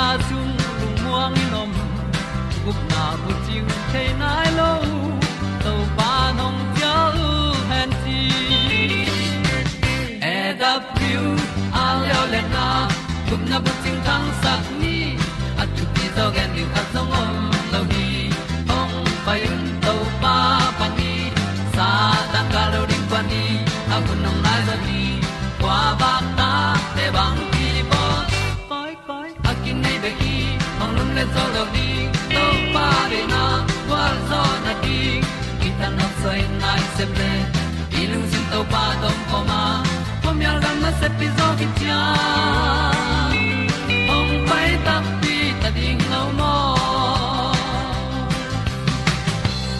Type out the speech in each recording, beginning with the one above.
na chung lung muang ni nom gup na bu chiu thai nai lo to pa nong pia u han ti e da pru a leo le na gup na bu chiu tang sak ni at tu pi zo gen ni at song om lo hi ong pai se ple i lung sin to pa tom poma ma pom yal gam na se pi zo ki tia ong pai ta pi ta ding lo mo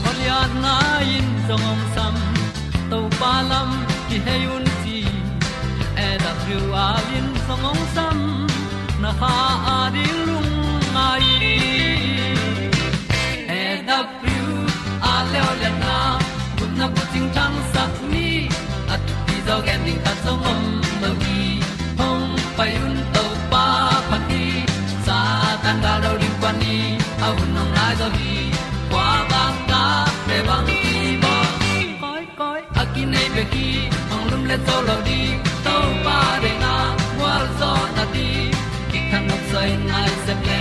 ol ya na in song om sam to pa lam ki hay un ti e da thru a lin song om sam na ha a ding ting tang sat ni at ti zo gen ding ta song mom lo gi hong pai un to pa pa ti. Sa tan da do ri pa ni. A un nong lai do gi kwa ba ta pe bang ti ba koi koi a ki nei be ki hong lum le to lo di to pa de na wa zo na ti. Ki kan nok sai nai se ple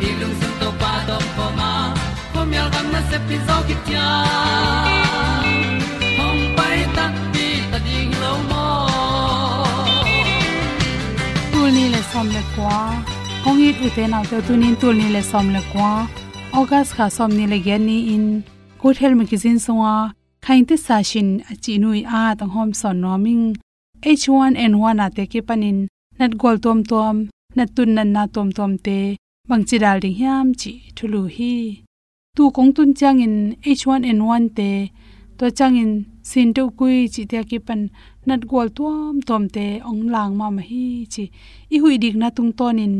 ni lung sun to pa do po ma. Ko mi al gam na se pi zo ki tia som le kwa hong it u te naw te tu nin tul ni le som le kwa august kha som ni le gen ni in good health magazine songa khain te sa shin a chi nui a tang hom son noming. H1n1 ate ke panin. Nat gol tom tom, nat tun nan na tom tom te. Bang chi dal ding hiam chi thulu hi. Tu kong tun chang in h1n1 te. To chang in sin to kui chi te ki pan nat gol tuam tom te ong lang ma ma hi chi. I hui dik na tung ton in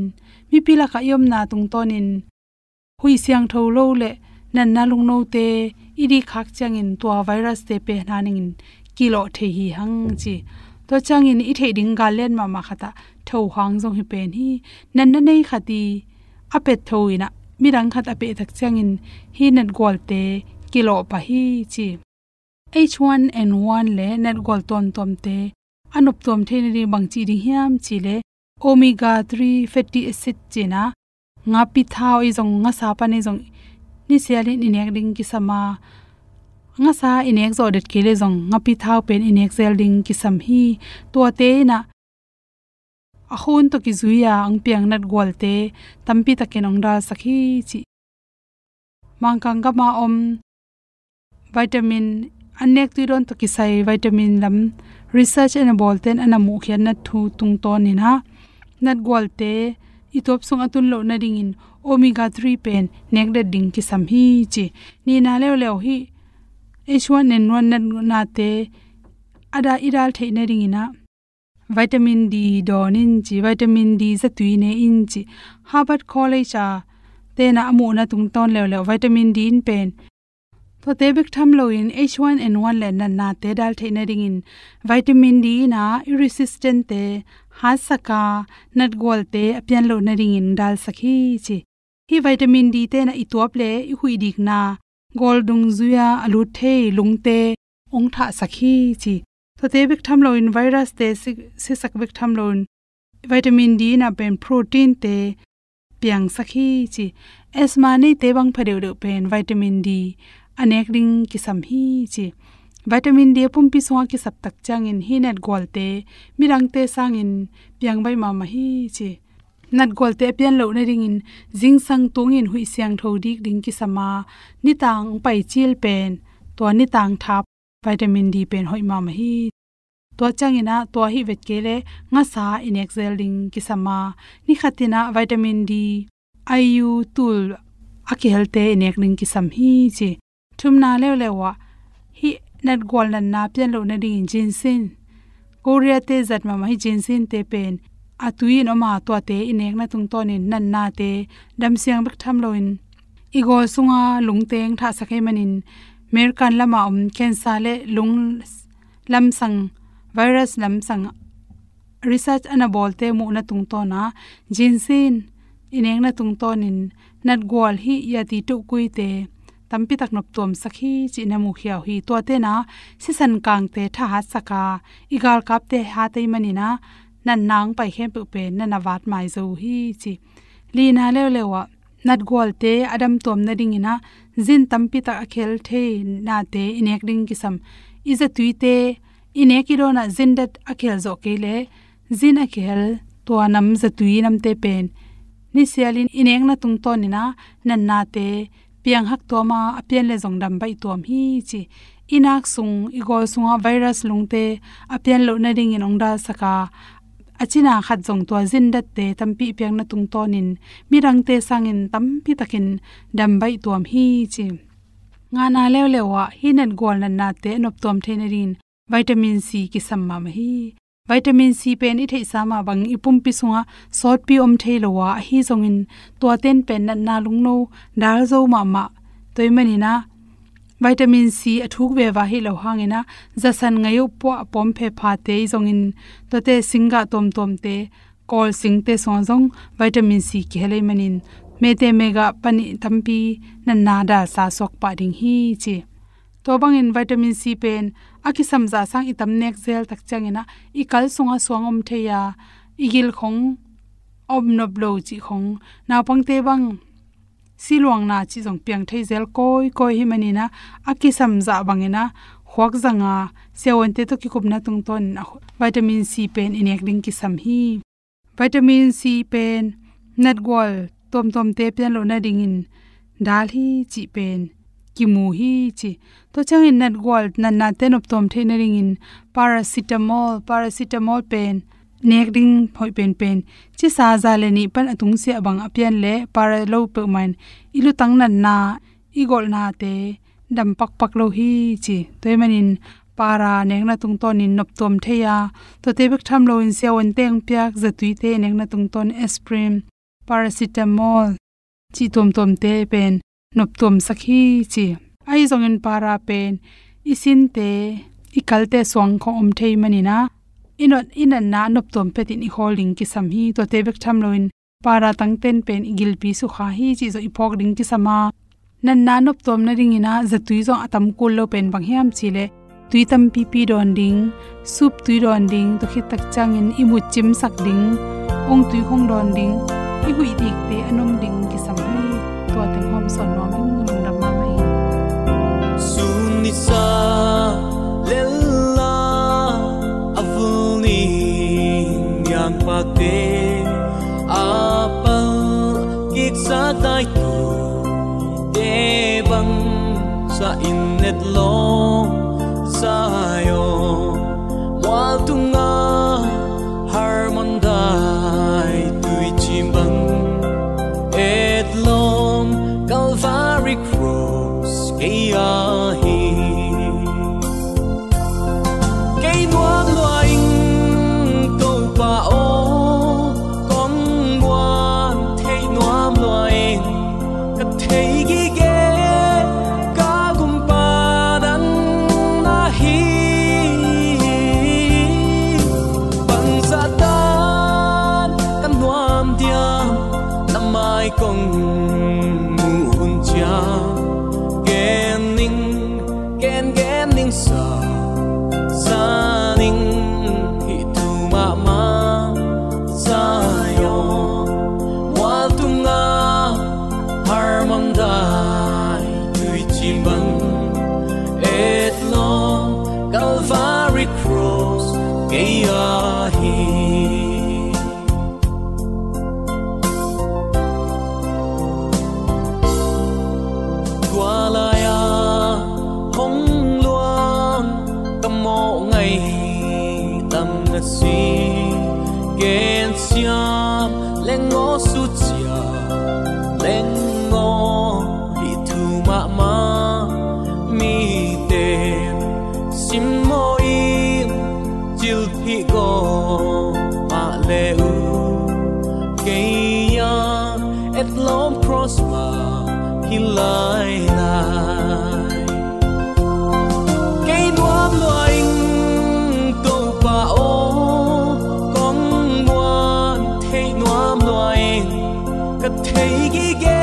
mi pila ka yom na tung ton in hui siang tho lo le nan na lung no te, i di khak chang in tua virus te pe na ning kilo the hi hang chi. To chang in i the ding ga len ma ma khata tho hang jong hi pen hi. Nan na nei khati apet thoina mirang khat ape thak chang in hi nat gol te kilo pa hi chi h1n1 le net gol ton tom te, anop tom the ni bang chi ri hiam chi le, omega 3 fatty acid china nga pi thao e i jong nga sa pa ne jong ni siali ni nek ding ki sama nga sa e inek zo det kele jong nga pi thao pen e inek zel ding ki sam hi to te na. A hun to ki zuya ang piang nat gol te tampi ta kenong da sakhi chi. Mangkang ga ma om, vitamin anek tu ron to ki sai vitamin lam research and bolten ana mu khian na thu tung ton ni na nat gol te itop sung atun lo na ding in omega 3 pen nek de ding ki sam hi chi ni na le le hi h1n1 na na te ada idal the na ring ina vitamin d donin chi vitamin d za tui ne in chi harvard college a te na amu na tung ton le le vitamin d in pen to te bik tham lo in h1n1 le na na te dal the na ring in vitamin d na resistant te ha saka nat gol te apyan lo na ring in dal sakhi chi. Hi vitamin d te na itop le i hui dik na gol dung zuya alu the, lung te, ong tha sakhi chi. To te bik tham lo in virus te, si sak bik tham lo in vitamin d na pen protein te piang sakhi chi. Asma nei te bang phadeu de pen vitamin d. अनेक ring ki sam hi chi. Vitamin d pum pi songa ki sap tak chang in hi net gol te, mirang te sang in piang bai ma ma hi chi. Nat gol te pian lo na ring in jing sang tung in hui siang tho dik ding ki sama. Ni tang pai chil pen to ni tang thap, vitamin d pen hoi ma ma hi to changina to hi vet kele nga sa in excel ding ki sama. Ni khatina vitamin d iu tul akhel te inek ning ki sam hi chi thumna le le wa hi nat gol nan na pian lo na ding jin sin korea te zat ma mai jin sin te pen. Atui no ma to te inek na tung ton in nan na te dam siang bek tham lo in igol sunga lungteng tha sakhe manin. Merkan lama um cancer le lung lam sang, virus lam sang. Research ana bolte mu na tung to na jinsin. Ineng na tung ton in nat gol hi yati tu kui te tampi tak nop tom sakhi, chi na mu khiaw hi to te na si san kang te tha ha saka, igal kap te ha te mani na, nan nang pai khem pu pe na na wat mai zo hi, chi. Li na le le wa nat gol te adam tom na ding ina, zin tampi ta khel the na te inek ding kisam. Iza tuite ine ki ro na zin dat akhel zo ke le, zin akhel to nam za tui nam te pen. Ni sialin ineng na tung to ni na nan na te piang hak to ma apian le jong dam bai tom hi chi. Inak sung, igol sunga virus lungte apian lo na ring in ongda saka achina khat jong to zin dat te tampi piang na tung tonin mirang te sangin tampi takin dam bai tom hi chi. Nga na lew lewa hinan gol na na te, nop tom thenerin vitamin c ki samma ma hi vitamin c pen i thei sama bang ipum pi sunga sot pi om thei lowa hi zongin to ten pen na na lung no, dal zo ma ma. Toy mani na. Vitamin c athuk ve wa hi lo hangena zasan ngayo po pom phe pha te zongin to te singa tom tom te, kol sing te so zong, vitamin c ke le manin me te mega pani tampi na na da sa sok pa ding hi chi. To bang in vitamin c pen aki samza sang itam nek zel tak changena i kal songa swangom theya igil khong om no blow chi khong. Na pang te bang siluang na chi jong piang thei zel koi koi hi mani na. Aki samza bangena khwak zanga sewon te to ki kupna tung ton. Vitamin c pen inek ding ki sam hi. Vitamin c pen. Nat gol tom tom te pen lo na ding in. Dal hi chi pen ki mu hi chi to chang in nat gol na na ten op tom the na ring in paracetamol paracetamol pen, nek ding phoi pen pen. Chi sa za le ni pan atung se bang apian le para lo pe man. Ilu tang na na, igol na te, dam pak pak lo hi chi. Toy manin para nek na tung ton in nop tom theya to te bek tham lo in se on teng pyak za tui te nek na tung ton aspirin, paracetamol, chi tom tom te pen nop tuam sakhi chi ai zong in para pen isin te ikalte swang kho om thei manina inot inan na nop tom petin i holding ki sam hi to te bek tham loin para tang ten pen igil pi su kha hi chi zo ipok ding ki sama nan na nop tuam na ring ina za tui zo atam kul lo pen bang hiam chi le tui tam pi pi don ding sup tui don ding to khit tak chang in imu chim sak ding ong tui khong don ding i hui dik te anom ding ki sam hi to teng hom son no ming lella avuni nyang et lom prosper hi lai lai Cây đoám loài câu pa ô, con ngoan, thấy ngoam loài cất thấy ghi ghé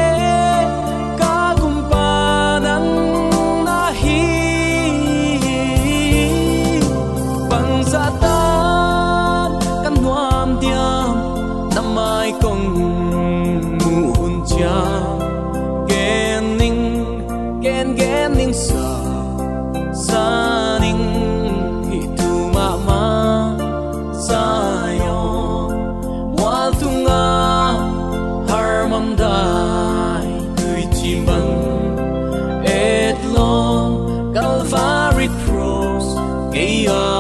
Yeah.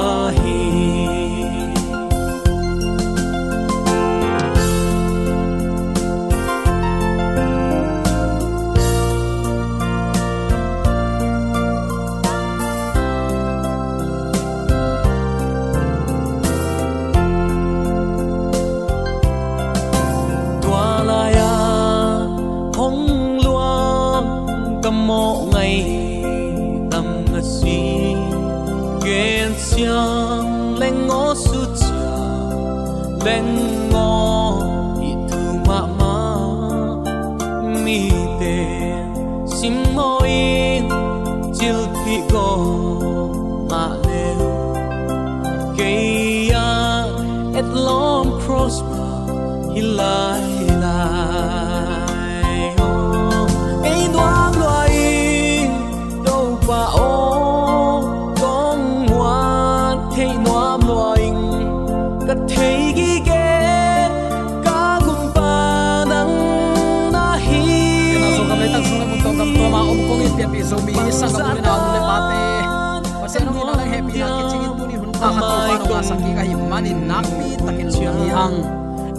Hang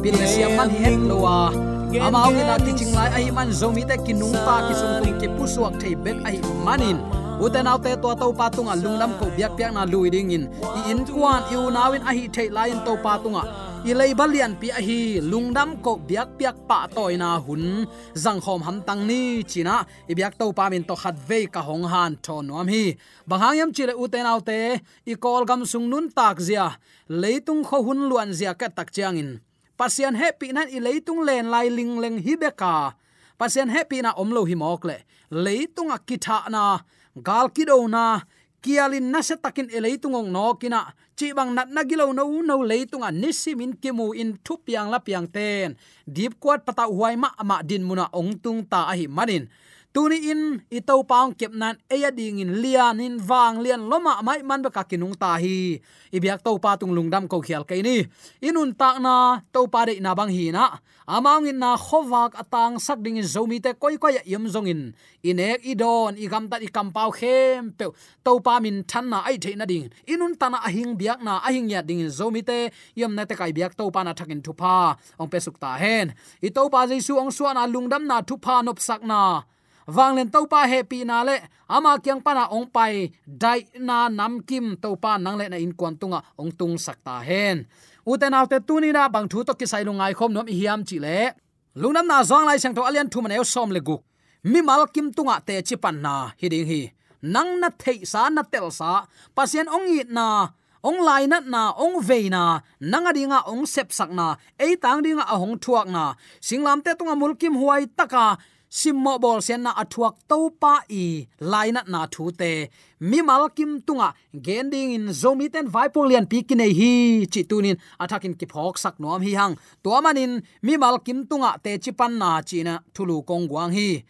pin le siam man hi het lowa ama ong na ki ching lai ai man zomi te kinung ta ki sung tung ki pusuak thei bek ai manin uten autte to to patunga lungnam ko biak piak na lui ding in i in kwan yu nawin a hi thei lai to patunga i balian pi a hi lungdam ko biak piak pa toy na hun. Zang khom ham tang ni china i biak to pa min to khat ve ka hong han thon nom hi. Banghang yam chile uten autte i kol gam sung nun tak zia. Leitung kho hun luan zia ka tak chiang in. Pasian happy nan i leitung len lai ling leng hi beka pasian happy na omlo hi mok le. Leitung a kitha na. Gal kido na. Kialin na se takin eleitung no kina chi bang nat na gilo no no leitung a nisimin kimu in thup yang lap yang ten. Deep kwat pata huai ma ma din muna ong tung ta a hi manin tuni in ito paung kep nan eya ding in lian in wang lian loma ah mai man ba ka kinung ta hi. Ibyak to pa tung lungdam ko khial kai ni inun ta na to pa de na bang hi na. Amang in na khowak atang sak ding zomi te koi koi yam zong in. Inek idon igam ta ikam pau khem pe to pa min than na ai the na ding. Inun ta na ahing biak na ahing ya ding zomi te. Yam na te kai biak to pa na thakin thu pa ong pe suk ta hen. I to pa jesu ong suana lungdam na thu pa nop sak na wanglen to pa happy na le. Ama kyang pana ong pai dai na nam kim to pa nang le na in kwan tunga ong tung sakta hen. Uten autte tuni na bang thu to ki sai lungai khom nom hiam chi le. Lungnam na zong lai sang to alian thu man som le guk. Mi mal kim tunga te chi pan na, hi ding hi. Nang na thei sa, na tel sa. Pasien ong i na, ong lai na na, ong ve na. Nang adinga ong sep sak na. Ei tang dinga ahong thuak na. Singlam te tunga mulkim huai taka simmo bol sen na athuak to pa i laina na thu te. Mi mal kim tunga, gending in zomi ten vai polian pikine hi, chi tunin athakin ki phok sak nom hi hang. To manin mi mal kim tunga te chi pan na chi na thulu kong guang hi.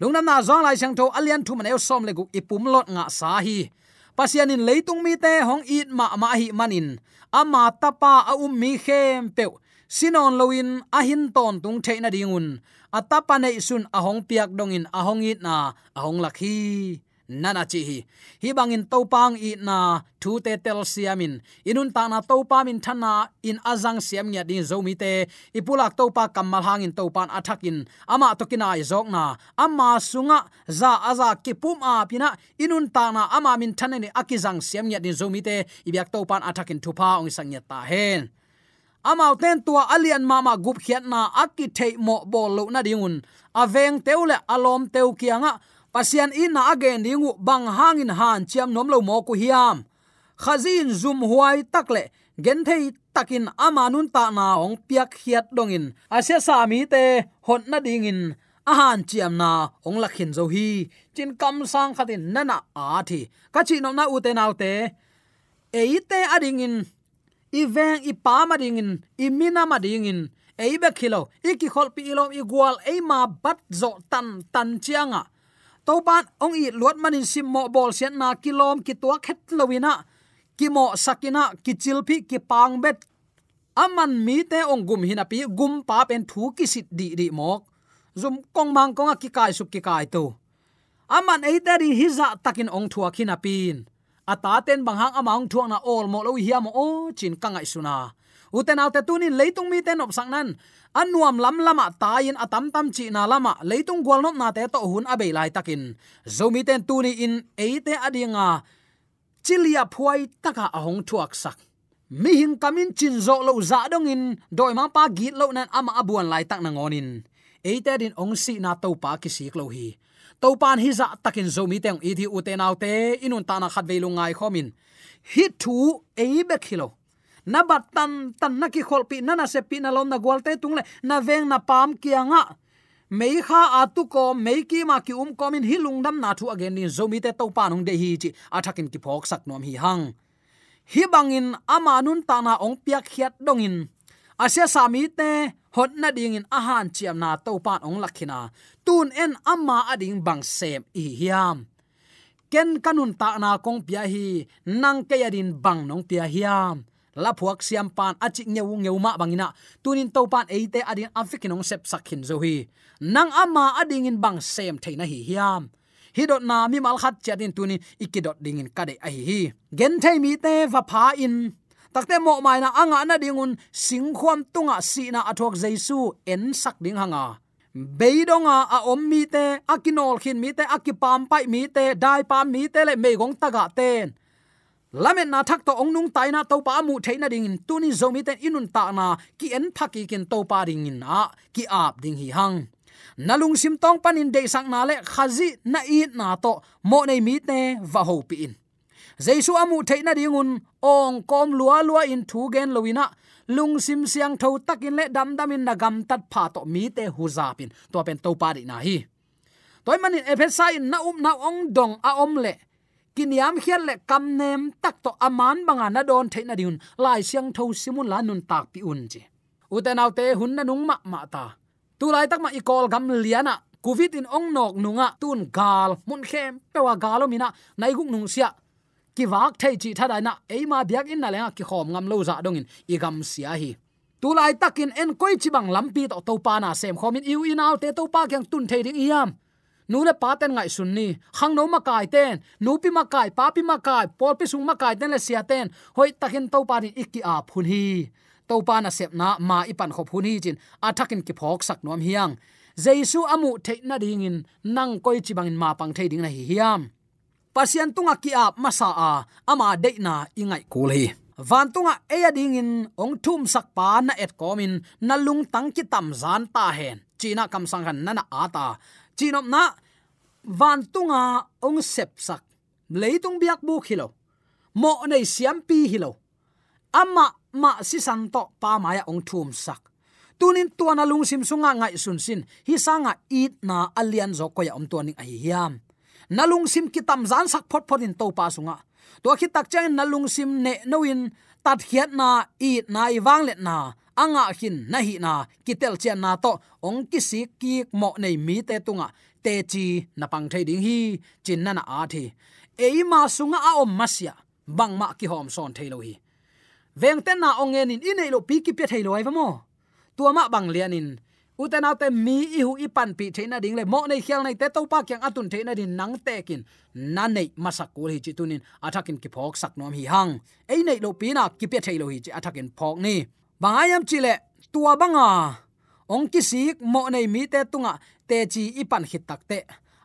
Lungnam na zong lai sang tho, alian thu maneu som le gu ipum lot nga sa hi. Pasian in leitung mi te, hong it ma ma hi manin ama tapa a um mi khem pe sinon loin ahin ton tung theina dingun atapane isun sun ahong piak dongin ahong it na ahong lakhi. Nana chi hi. Hi bangin topang i na thu te tel siamin. Inun ta na topa min thana in azang siam nya din zomi te. Ipulak topa kamal hangin topan athakin. Ama tokina izok na. Ama sunga za aza kipum a pina inun ta na ama min thanani akizang siam nya din zomi te. Ibyak topan athakin thupa ong sang nya ta hen amau ten tua alian mama gup khiat na akki thei mo bol lo na dingun. Aveng teule alom teu kianga. Pasian in na again dingu bang hangin han chiam nom lo mo ku hiam. Khazin zum huai takle gen thei takin amanun ta na ong piak khiat dongin. Asia sami te hon na dingin. Ahan chiam na ong lakhin zo hi. Chin kam sang khatin nana a thi. Ka chi nom na u te nau te. Eite adingin iveng veng i imina ma ding in i ma ding in ei khilo iki khol pi ilom igual gwal e bat zo tan tan chianga. To ban ong i luat manin sim mo bol sian na kilom ki tua khet lowina, ki mo sakina, ki chilphi ki pang bet. Aman mi te ong gum hina pi, gum pa pen thu ki sit di di mok. Zum kong mang kong ki kai su ki kai to aman ei ta ri hiza takin ong thua khina pin ata ten bang hang amang thuang na ol mo lo hiam o, chin kangai suna uten autte tunin leitung mi ten op sang nan. Anuam lam lama, tayin atam tam chi na lama, leitung gwal nop na te to hun abe lai takin. Zomi ten tuni in eite adinga chilia phuai taka ahong thuak sak. Mi hing kamin chin zo lo za dong in, doi ma pa git lo nan ama abuan lai tak na ngonin eite din ong si na to pa ki sik lo hi to pan hi za takin zomi teng i thi ute te inun ta na khat ve lungai khomin. Hi thu e be khilo na bat tan tan na ki khol pi, na na se pi, na lom na gwalte tung le, na veng na pam kianga mei kha atu ko mei ki ma ki um komin min lungdam na thu again ni zomi te to pa de hi chi athakin ki phok sak nom hi hang. Hi bangin ama nun ta na ong piak khiat dongin asia sami te hot na ding in ahan chiam na to pan ong lakhina. Tun en amma ading bang sem i hiam. Ken kanun ta na kong pia hi, nang ke yadin bang nong pia hiam. La phuak siam pan achi ngeu ngeu ma bangina tunin to pan eite adin afikinong sep sakhin zo hi. Nang ama ading in bang sem theina hi hiam. Hi dot na mi mal khat chatin tunin ikidot dingin kade a hi. Gen thei mi te va pha in takte mo mai na anga na dingun singkhom tunga si na athok jaisu en sak ding hanga. Beidonga a om mi te akinol khin mi te akipam pai mi te, dai pam mi te le megong taga ten lamen na thak to ongnung taina tai na to pa mu theina ding in, tuni zomi ten inun ta na, ki en thaki kin to pa ding in, a, ki ap ding hi hang. Nalung sim tong panin de sang na le khazi na i na to, mo nei mi te, va ho pi in jaisu amu theina dingun, ong kom lua lua in thu gen loina lung sim siang tho takin le dam dam in nagam tat pha to mi te hu zapin to pen to pa di na hi. Toy manin ephesai na um na ong dong a om le. Kiniam hial le kam nem tak to aman banga na don theina diun lai siang tho simun la nun tak pi un chi. Uten te hun na nung ma ma ta. Tu lai tak ma i kol gam liana covid in ong nok nunga. Tun gal, mun khem, pewa galo mina nung sia ki wak thei chi thada na eima biak in na lenga ki khom ngam lo za dongin i gam sia hi. Tu lai takin en koi chi bang lampi to to pa na sem khomin iu in out te to pa kyang tun thei ding iam. Nu le pa ten ngai sun ni, hang no ma kai ten, nu pi ma kai, pa pi ma kai, por pi sung ma kai ten le sia ten, hoi takin to pa ni ikki a phun hi. To pa na sep na ma ipan kho phun hi chin athakin ki phok sak nom hiang. Jaisu amu the na ding in, nang koi chi bangin ma pang thei ding na hi hiam pasian tunga ki ap masa a ama de na ingai kul hi van tunga e ding in ong thum sak pa na et komin na lung tang ki tam zan ta hen. China kam sang han nana ata. Chinom na van tunga ong sep sak. Leitung biak bu khilo. Mo nei siam pi hilo. Ama ma si san to pa maya ong thum sak. Tunin tuana lung sim sunga ngai sun sin. Hi sanga it na alian zo ko ya om tuaning ai hiam nalung sim ki tam zan sak phot phot in to pa sunga. To khi tak chang nalung sim ne noin tat hiat na, i na i wang let na, anga hin na hi na kitel chen na to, ong ki si ki mo nei mi te tunga. Te chi na pang thai ding hi, chin na na a thi. Ei ma sunga a om masya bang ma ki hom son thai lo hi. Veng ten na ong en in inei lo pi ki pe thai lo ai mo. Tua ma bang lian in uten autte mi i hu i pan pi theina ding le. Mo nei khial nei te to pa kyang atun theina din nang te kin. Na nei masak ko hi chi tunin. Athakin ki phok sak nom hi hang. Ei nei lo pi na ki pe thailo hi chi athakin phok ni. Bangayam chile tua banga. Ong ki sik mo nei mi te tunga te chi i pan hit tak te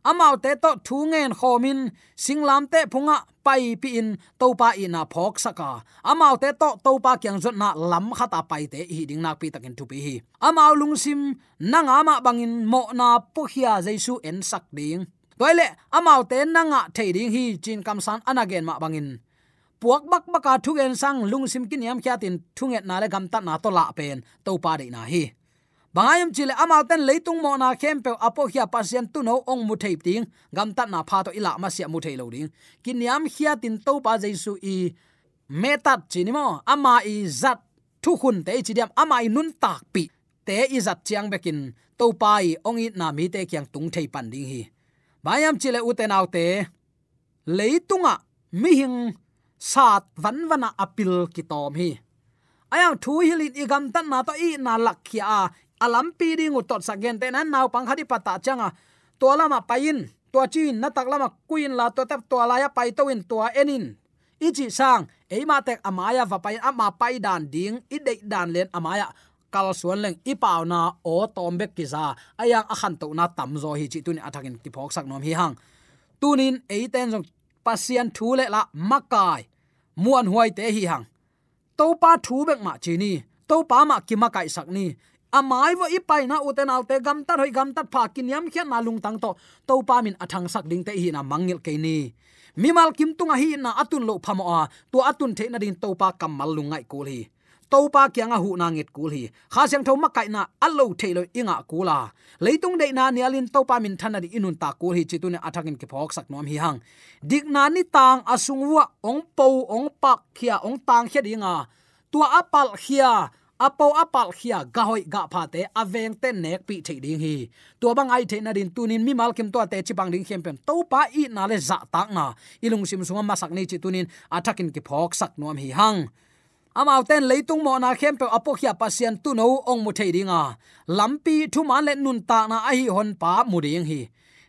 amau te to thu ngen khomin, singlam te phunga pai pi in to pa ina phok saka. Amau te to to pa kyang zot na lam khata pai te hi ding nak pi takin tu pi hi. Amau lung sim nang ama bangin, mo na pu hia jaisu en sak ding. Toile amau te nanga theiding hi, chin kam san anagen ma bangin. Puak bak baka thugen sang lung sim kin yam khatin thunget na le gam ta na to la pen to pa de na hi bayam chile amal ten leitung mo na kempe apo hia pasien tu no ong mu thei ting. Gam tat na pha to ila ma sia mu thei lo ding. Kin yam hia tin to pa jaisu i metat chini mo. Ama i zat thu khun te chi diam ama i nun tak pi te i zat chiang bekin. To pa i ong i na mi te kyang tung thei pan ding hi. Bayam chile u te nau te leitunga mi hing sat van vana apil ki tom hi. Ayang thu hilin igam tan na to i na lakhia alam pi ding u tot sagen te nan naw pang khadi pata changa. To lama pain to chin na tak lama kuin la to tap to la ya pai to in to enin. Ichi sang eima tek amaya va pai, ama pai dan ding, i de dan len amaya kal suan leng, i pau na, o tombe kiza ayang akhan to na tam zo hi chi tun athakin ti phok sak nom hi hang. Tunin eiten jong pasian thu le la makai muan huai te hi hang. To pa thu bek ma chi ni. To pa ma ki ma kai sak ni amai wo ipai na uten autte gam tar hoi gam tat, pha kin yam khian na lung tang to. To pa min athang sak ding te hi na mangil ke ni. Mimal kim tunga hi na atun lo phamo a. To atun the na din to pa kamal lungai kul hi. To pa kyang a hu na ngit kul hi. Kha siang tho ma kai na allo thailo inga kula. Leitung de na nialin to pa min thana di inun ta kul hi. Chitune athakin ki phok sak nom hi hang. Dik na ni tang asung wa ong po ong pak khia, ong tang khia dinga tua apal khia apo apal khia gahoi ga pha te aveng te nek pi the ding hi to bang ai the na din tunin mi mal kim to te chi bang ding khem pem to pa i na le za tak na ilung sim sunga masak ni chi tunin athakin ki phok sak nom hi hang amau ten leitung mo na khem pe apo khia pasian tu no ong mu thei dinga lampi thu man le nun ta na a hi hon pa mu ding hi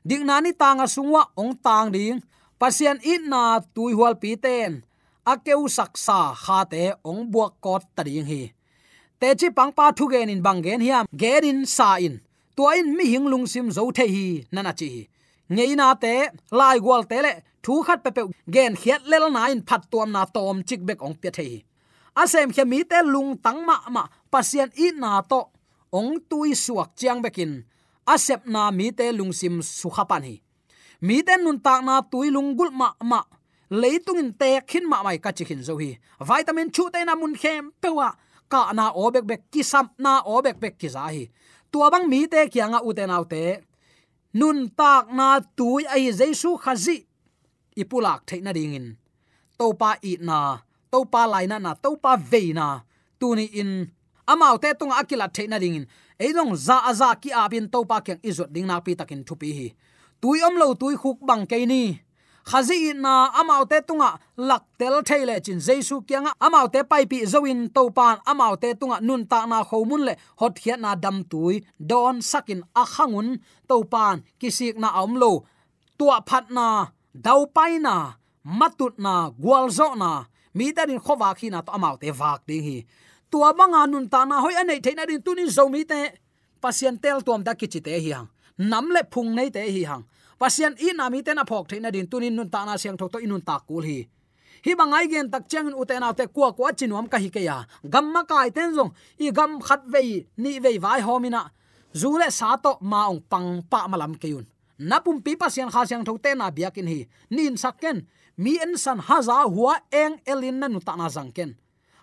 ding na ni tanga sungwa ong tang ding pasian in na tui hual pi ten akeu saksa kha te ong buak kot tading hi te chi pang pa thu gen in bang gen hiam gen in sa in tua in mi hing lung sim zo the hi nana chi. Ngei na te, lai gwal te le, thu khat pe pe gen khiat lel na in phat tuam na tom chik bek ong pe the hi asem khe mi te lung tang ma ma, pasien i na to, ong tui suak chiang bekin. Asep na mi te lung sim su khapan hi mi te nun tak na tui lung gul ma ma, leitung in te khin ma mai ka chi khin zo hi. Vitamin chu te na mun khem pewa ka na obek bek ki sam na obek bek ki za tua bang mi te kianga uten autte nun tak na tui ai jesu khazi. Ipulak theina dingin topa i na topa laina na topa veina tuni in. Amau te tung akila theina dingin eilong za aza ki abin topa kyang izot ding na pi takin thupi hi. Tui om lo tui khuk bang ke ni khazi na amaute tunga lak tel thaile chin jesu kyanga amaute pai pi zoin to pan amaute tunga nun ta na khomun le hot khiat na dam tui. Don sakin a khangun to pan kisik na omlo tua phat na, dau pai na, matut na, gwal zo na. Mi ta din khowa khi na to amaute vak ding hi. Tua manga nun ta na hoi anei theina din tunin zo mi te. Pasien tel tuam da kichite hi hang. Nam le phung nei te hi hang pasian i na mi ten phok theina din, tunin nun ta na siang thok to inun ta kul hi. Hi bangai gen tak chang u te na te kwa kwa chinuam ka hi ke ya. Gamma kai ten zong, i gam khat vei, ni vei vai homina zule sa to ma ong pang pa malam keun napum pi pasian kha siang thok te na biakin hi. Nin sakken mi en san haza huwa eng elin na nu ta na zangken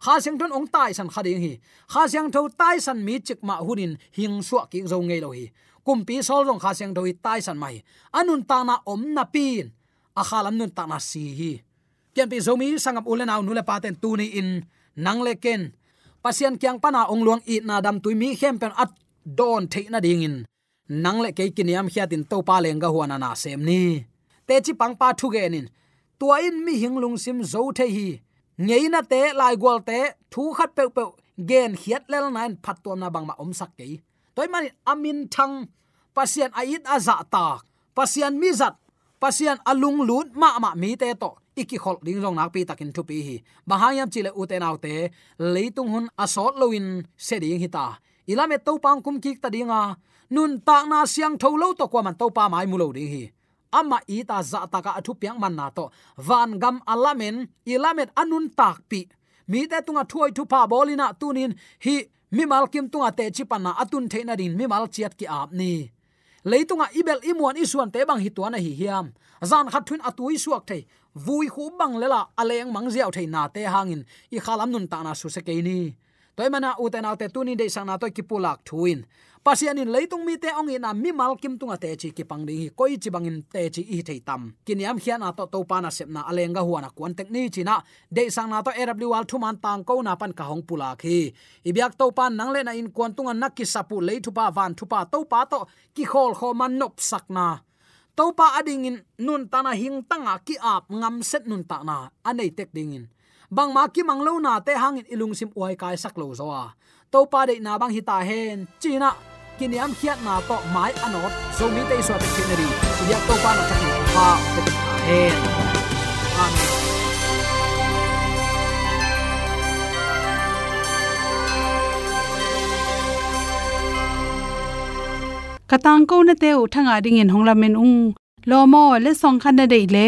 kha siang thon ong tai san khading hi. Kha siang tho tai san mi chik ma hunin hing suwa ki zo ngei lo hi kumpi sol rong kha seng doi tai san mai anun ta na om na pin. A khalam nun ta na si hi kem pi zomi sangam ulen aw nule paten tu ni in nang le ken pasian kyang pana ong luang i na dam tu mi khem pen at don the na ding in nang le ke kiniam khiatin to pa lenga huana na sem ni. Te chi pang pa thu ge nin. Tua in mi hing lung sim zo the hi. Ngei na te, lai gol te, thu khat pe pe gen khiat lel nain, phat tom na bang ma om sak ke toy mani amin thang pasian ait aza ta pasian mizat pasian alung lut ma ma mi te to, iki khol ding jong nak pi takin thu pi hi. Bahayam chile uten autte leitung hun asot loin se ding hita ilame to pang kum kik ta dinga, nun ta na siang tho lo to kwa man to pa mai mu lo ding hi. Ama i ta za ta ka athu piang man na to. Van gam alamen ilamet anun tak pi. Mi te tunga thuai thu pa bolina tunin hi mi mal kim tunga te chi panna atun theina rin mi mal chiat ki ap ni. Leitunga ibel imuan isuan te bang hituana hi hiam. Zan khat thun atui suak thei, vui khu bang lela aleng mang ziaw thei na te hangin. I khalam nun ta na su se ke ni toy mana uten alte tuni de sang na to ki pulak thuin. Pasian in leitung mi te ong ina mi mal kim tunga te chi ki pang ding hi koi chi bangin te chi i thei tam. Kiniam khian na to to pa na sep na alenga huana kwan tek ni chi na. De sang na to rw wal thu tang ko na pan ka hong pula khi ibyak to pa nang le na in kwan tunga nak ki sapu le thu pa van thu pa to pa to ki khol kho man nop sak na. To pa ading in nun ta na hing tanga ki ap ngam set nun ta na. Anei tek ding in bang ma ki manglo na te hangin ilung sim uai kai sak lo zo to pa de na bang hita hen, china kiniam khiat na to mai anot. Zo mi te so te kineri ya to pa na ta ki pa te hen. Amen. Katang ko na te u thanga ding in hongla men ung lomo le song khan na dei le